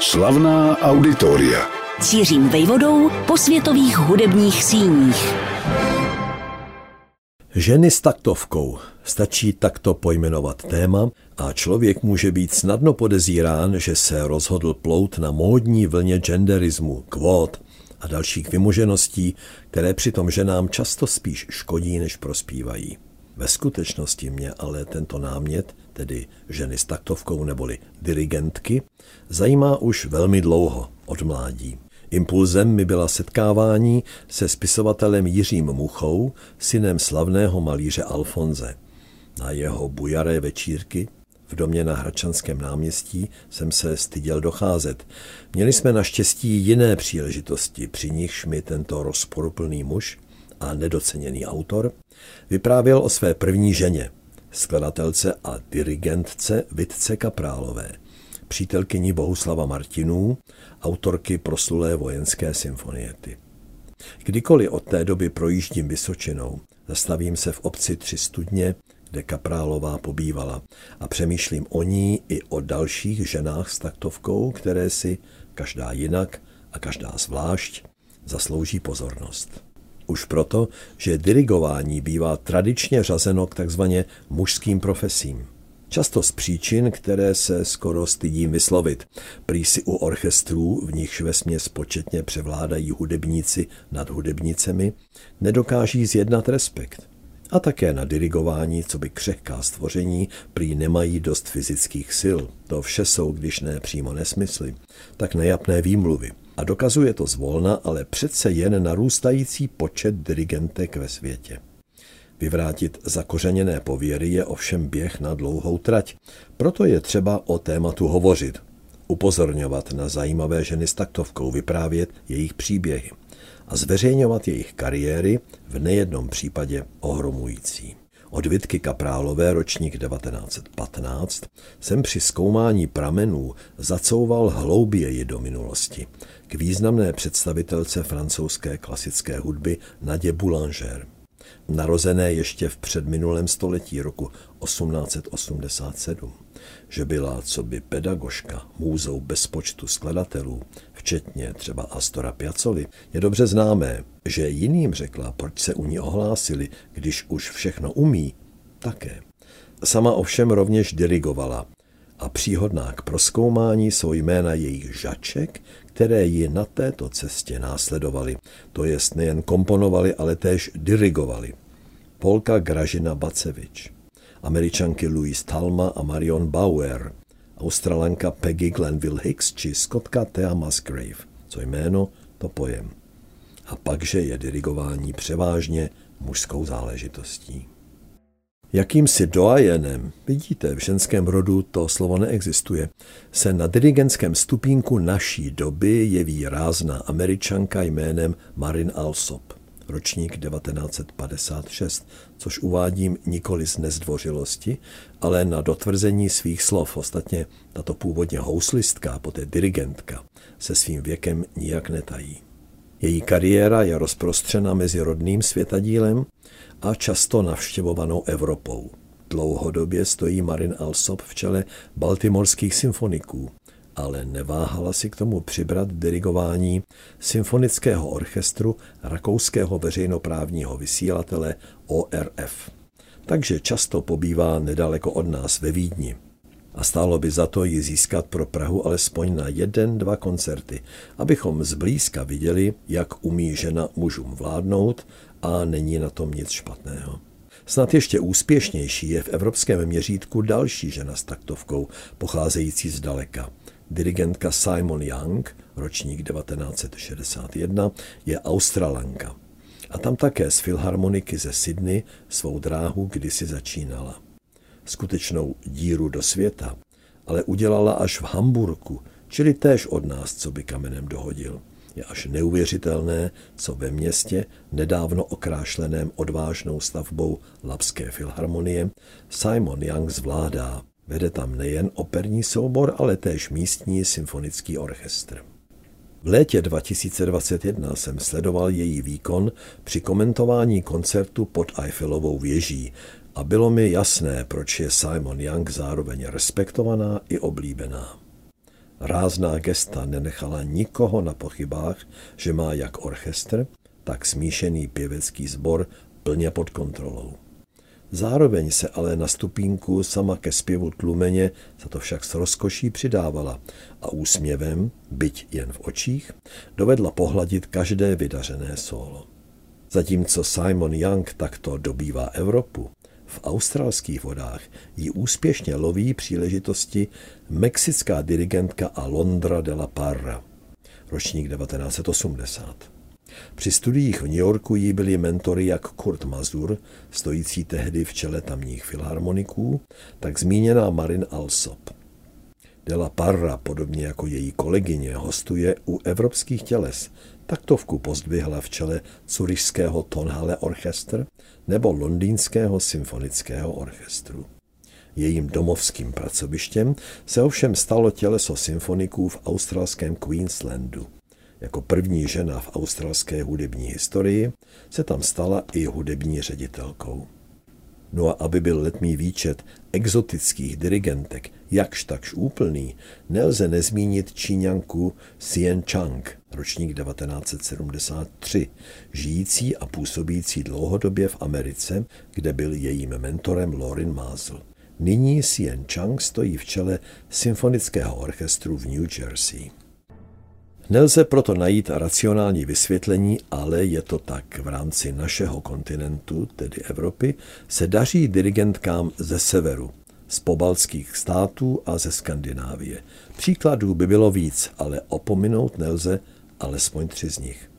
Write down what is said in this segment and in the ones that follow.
Slavná auditoria. Cířím vejvodou po světových hudebních síních. Ženy s taktovkou. Stačí takto pojmenovat téma a člověk může být snadno podezírán, že se rozhodl plout na módní vlně genderismu, kvót a dalších vymožeností, které přitom ženám často spíš škodí, než prospívají. Ve skutečnosti mě ale tento námět, tedy ženy s taktovkou neboli dirigentky, zajímá už velmi dlouho, od mládí. Impulzem mi byla setkávání se spisovatelem Jiřím Muchou, synem slavného malíře Alfonze. Na jeho bujaré večírky v domě na Hračanském náměstí jsem se styděl docházet. Měli jsme naštěstí jiné příležitosti, při nichž mi tento rozporuplný muž a nedoceněný autor vyprávěl o své první ženě, skladatelce a dirigentce Vitce Kaprálové, přítelkyni Bohuslava Martinů, autorky proslulé vojenské symfoniety. Kdykoliv od té doby projíždím Vysočinou, zastavím se v obci Tři studně, kde Kaprálová pobývala a přemýšlím o ní i o dalších ženách s taktovkou, které si, každá jinak a každá zvlášť, zaslouží pozornost. Už proto, že dirigování bývá tradičně řazeno k takzvaně mužským profesím. Často z příčin, které se skoro stydím vyslovit. Prý si u orchestrů, v nichž vesměs početně převládají hudebníci nad hudebnicemi, nedokáží zjednat respekt. A také na dirigování, co by křehká stvoření, prý nemají dost fyzických sil. To vše jsou, když ne přímo nesmysly, tak nejapné výmluvy. A dokazuje to zvolna, ale přece jen narůstající počet dirigentek ve světě. Vyvrátit zakořeněné pověry je ovšem běh na dlouhou trať. Proto je třeba o tématu hovořit, upozorňovat na zajímavé ženy s taktovkou, vyprávět jejich příběhy a zveřejňovat jejich kariéry v nejednom případě ohromující. Od Vitky Kaprálové ročník 1915 jsem při zkoumání pramenů zacouval hlouběji do minulosti k významné představitelce francouzské klasické hudby Nadě Boulanger narozené ještě v předminulém století roku 1887, že byla co by pedagožka můzou bezpočtu skladatelů, včetně třeba Astora Piazzoli, je dobře známé, že jiným řekla, proč se u ní ohlásili, když už všechno umí, také. Sama ovšem rovněž dirigovala a příhodná k proskoumání jsou jména jejich žaček, které ji na této cestě následovali, to jest nejen komponovali, ale též dirigovali. Polka Gražina Bacevič, američanky Louise Talma a Marion Bauer, australanka Peggy Glenville Hicks či skotka Thea Musgrave, co jméno, to pojem. A pakže je dirigování převážně mužskou záležitostí. Jakýmsi doajenem, vidíte, v ženském rodu to slovo neexistuje, se na dirigentském stupínku naší doby jeví rázná američanka jménem Marin Alsop, ročník 1956, což uvádím nikoli z nezdvořilosti, ale na dotvrzení svých slov. Ostatně tato původně houslistka, poté dirigentka, se svým věkem nijak netají. Její kariéra je rozprostřena mezi rodným světadílem a často navštěvovanou Evropou. Dlouhodobě stojí Marin Alsop v čele baltimorských symfoniků, ale neváhala si k tomu přibrat dirigování symfonického orchestru rakouského veřejnoprávního vysílatele ORF. Takže často pobývá nedaleko od nás ve Vídni a stálo by za to ji získat pro Prahu alespoň na jeden, dva koncerty, abychom zblízka viděli, jak umí žena mužům vládnout a není na tom nic špatného. Snad ještě úspěšnější je v evropském měřítku další žena s taktovkou, pocházející z daleka. Dirigentka Simon Young, ročník 1961, je Australanka. A tam také z filharmoniky ze Sydney svou dráhu kdysi začínala skutečnou díru do světa, ale udělala až v Hamburku, čili též od nás, co by kamenem dohodil. Je až neuvěřitelné, co ve městě, nedávno okrášleném odvážnou stavbou Lapské filharmonie, Simon Young zvládá. Vede tam nejen operní soubor, ale též místní symfonický orchestr. V létě 2021 jsem sledoval její výkon při komentování koncertu pod Eiffelovou věží a bylo mi jasné, proč je Simon Young zároveň respektovaná i oblíbená. Rázná gesta nenechala nikoho na pochybách, že má jak orchestr, tak smíšený pěvecký sbor plně pod kontrolou. Zároveň se ale na stupínku sama ke zpěvu tlumeně, za to však s rozkoší přidávala a úsměvem, byť jen v očích, dovedla pohladit každé vydařené solo. Zatímco Simon Young takto dobývá Evropu, v australských vodách jí úspěšně loví příležitosti mexická dirigentka Alondra de la Parra, ročník 1980. Při studiích v New Yorku jí byli mentory jak Kurt Mazur, stojící tehdy v čele tamních filharmoniků, tak zmíněná Marin Alsop. De Parra, podobně jako její kolegyně, hostuje u evropských těles. Taktovku pozdvihla v čele curišského Tonhalle Orchestr nebo londýnského symfonického orchestru. Jejím domovským pracovištěm se ovšem stalo těleso symfoniků v australském Queenslandu. Jako první žena v australské hudební historii se tam stala i hudební ředitelkou. No a aby byl letmý výčet exotických dirigentek jakž takž úplný, nelze nezmínit Číňanku Sien Chang, ročník 1973, žijící a působící dlouhodobě v Americe, kde byl jejím mentorem Lorin Mazel. Nyní Sien Chang stojí v čele symfonického orchestru v New Jersey. Nelze proto najít racionální vysvětlení, ale je to tak. V rámci našeho kontinentu, tedy Evropy, se daří dirigentkám ze severu, z pobalských států a ze Skandinávie. Příkladů by bylo víc, ale opominout nelze alespoň tři z nich.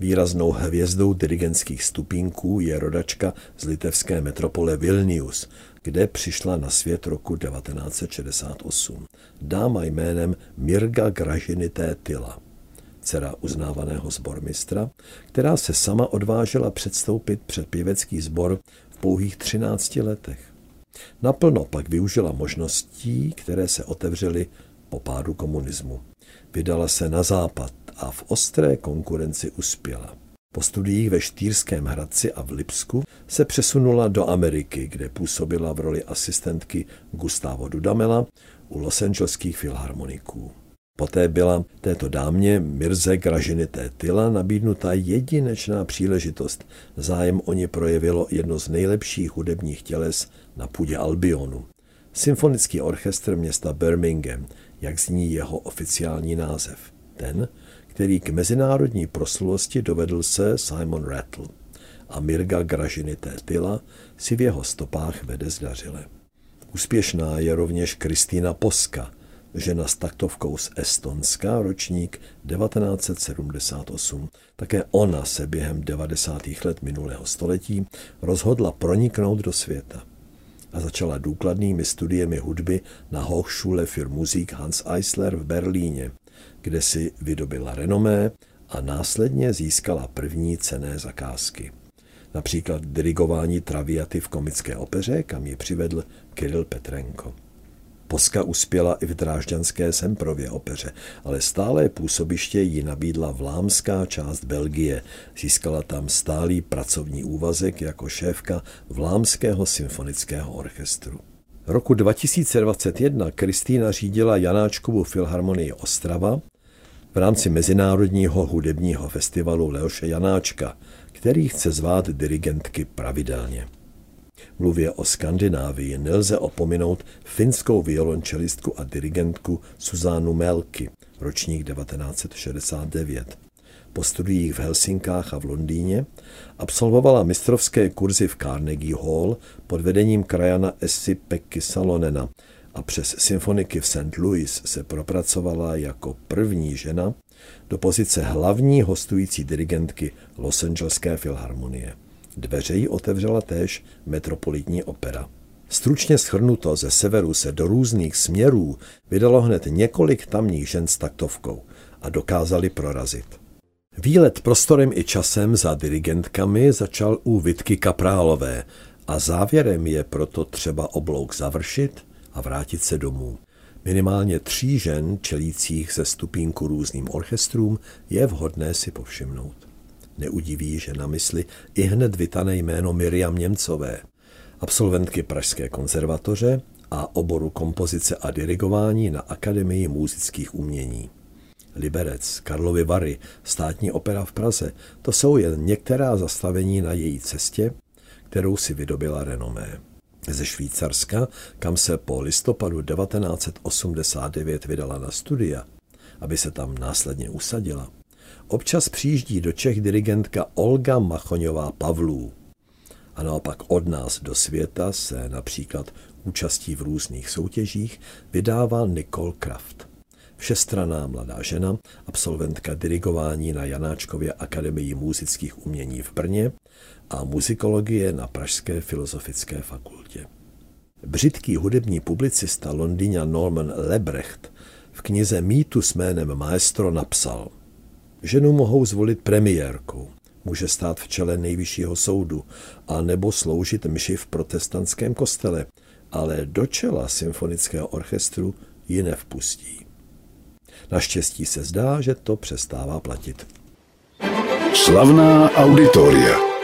Výraznou hvězdou dirigentských stupínků je rodačka z litevské metropole Vilnius, kde přišla na svět roku 1968. Dáma jménem Mirga Gražinité Tyla, dcera uznávaného zbormistra, která se sama odvážela předstoupit před pěvecký sbor v pouhých 13 letech. Naplno pak využila možností, které se otevřely po pádu komunismu. Vydala se na západ a v ostré konkurenci uspěla. Po studiích ve Štýrském Hradci a v Lipsku se přesunula do Ameriky, kde působila v roli asistentky Gustavo Dudamela u Los Angeleských filharmoniků. Poté byla této dámě Mirze Gražinité Tyla nabídnuta jedinečná příležitost. Zájem o ně projevilo jedno z nejlepších hudebních těles na půdě Albionu. Symfonický orchestr města Birmingham, jak zní jeho oficiální název. Ten, který k mezinárodní proslulosti dovedl se Simon Rattle a Mirga Gražinité Tyla si v jeho stopách vede zdařile. Úspěšná je rovněž Kristýna Poska, žena s taktovkou z Estonska, ročník 1978. Také ona se během 90. let minulého století rozhodla proniknout do světa a začala důkladnými studiemi hudby na Hochschule für Musik Hans Eisler v Berlíně, kde si vydobila renomé a následně získala první cené zakázky. Například dirigování traviaty v komické opeře, kam ji přivedl Kiril Petrenko. Poska uspěla i v drážďanské Semprově opeře, ale stále působiště jí nabídla vlámská část Belgie. Získala tam stálý pracovní úvazek jako šéfka Vlámského symfonického orchestru. Roku 2021 Kristýna řídila Janáčkovu filharmonii Ostrava v rámci Mezinárodního hudebního festivalu Leoše Janáčka, který chce zvát dirigentky pravidelně. Mluvě o Skandinávii nelze opominout finskou violončelistku a dirigentku Suzánu Melky, ročník 1969. Po studiích v Helsinkách a v Londýně absolvovala mistrovské kurzy v Carnegie Hall pod vedením krajana Essi Pekky Salonena a přes symfoniky v St. Louis se propracovala jako první žena do pozice hlavní hostující dirigentky Los Angeleské filharmonie. Dveře jí otevřela též metropolitní opera. Stručně schrnuto ze severu se do různých směrů vydalo hned několik tamních žen s taktovkou a dokázali prorazit. Výlet prostorem i časem za dirigentkami začal u Vitky Kaprálové a závěrem je proto třeba oblouk završit a vrátit se domů. Minimálně tří žen čelících ze stupínku různým orchestrům je vhodné si povšimnout. Neudiví, že na mysli i hned vytané jméno Miriam Němcové, absolventky Pražské konzervatoře a oboru kompozice a dirigování na Akademii muzických umění. Liberec, Karlovy Vary, státní opera v Praze, to jsou jen některá zastavení na její cestě, kterou si vydobila renomé. Ze Švýcarska, kam se po listopadu 1989 vydala na studia, aby se tam následně usadila, občas přijíždí do Čech dirigentka Olga Machoňová Pavlů. A naopak od nás do světa se například účastí v různých soutěžích vydává Nicole Kraft. Všestraná mladá žena, absolventka dirigování na Janáčkově akademii muzických umění v Brně a muzikologie na Pražské filozofické fakultě. Břitký hudební publicista Londýňa Norman Lebrecht v knize Mýtu s jménem Maestro napsal Ženu mohou zvolit premiérkou, může stát v čele nejvyššího soudu a nebo sloužit mši v protestantském kostele, ale do čela symfonického orchestru ji nevpustí. Naštěstí se zdá, že to přestává platit. Slavná auditoria.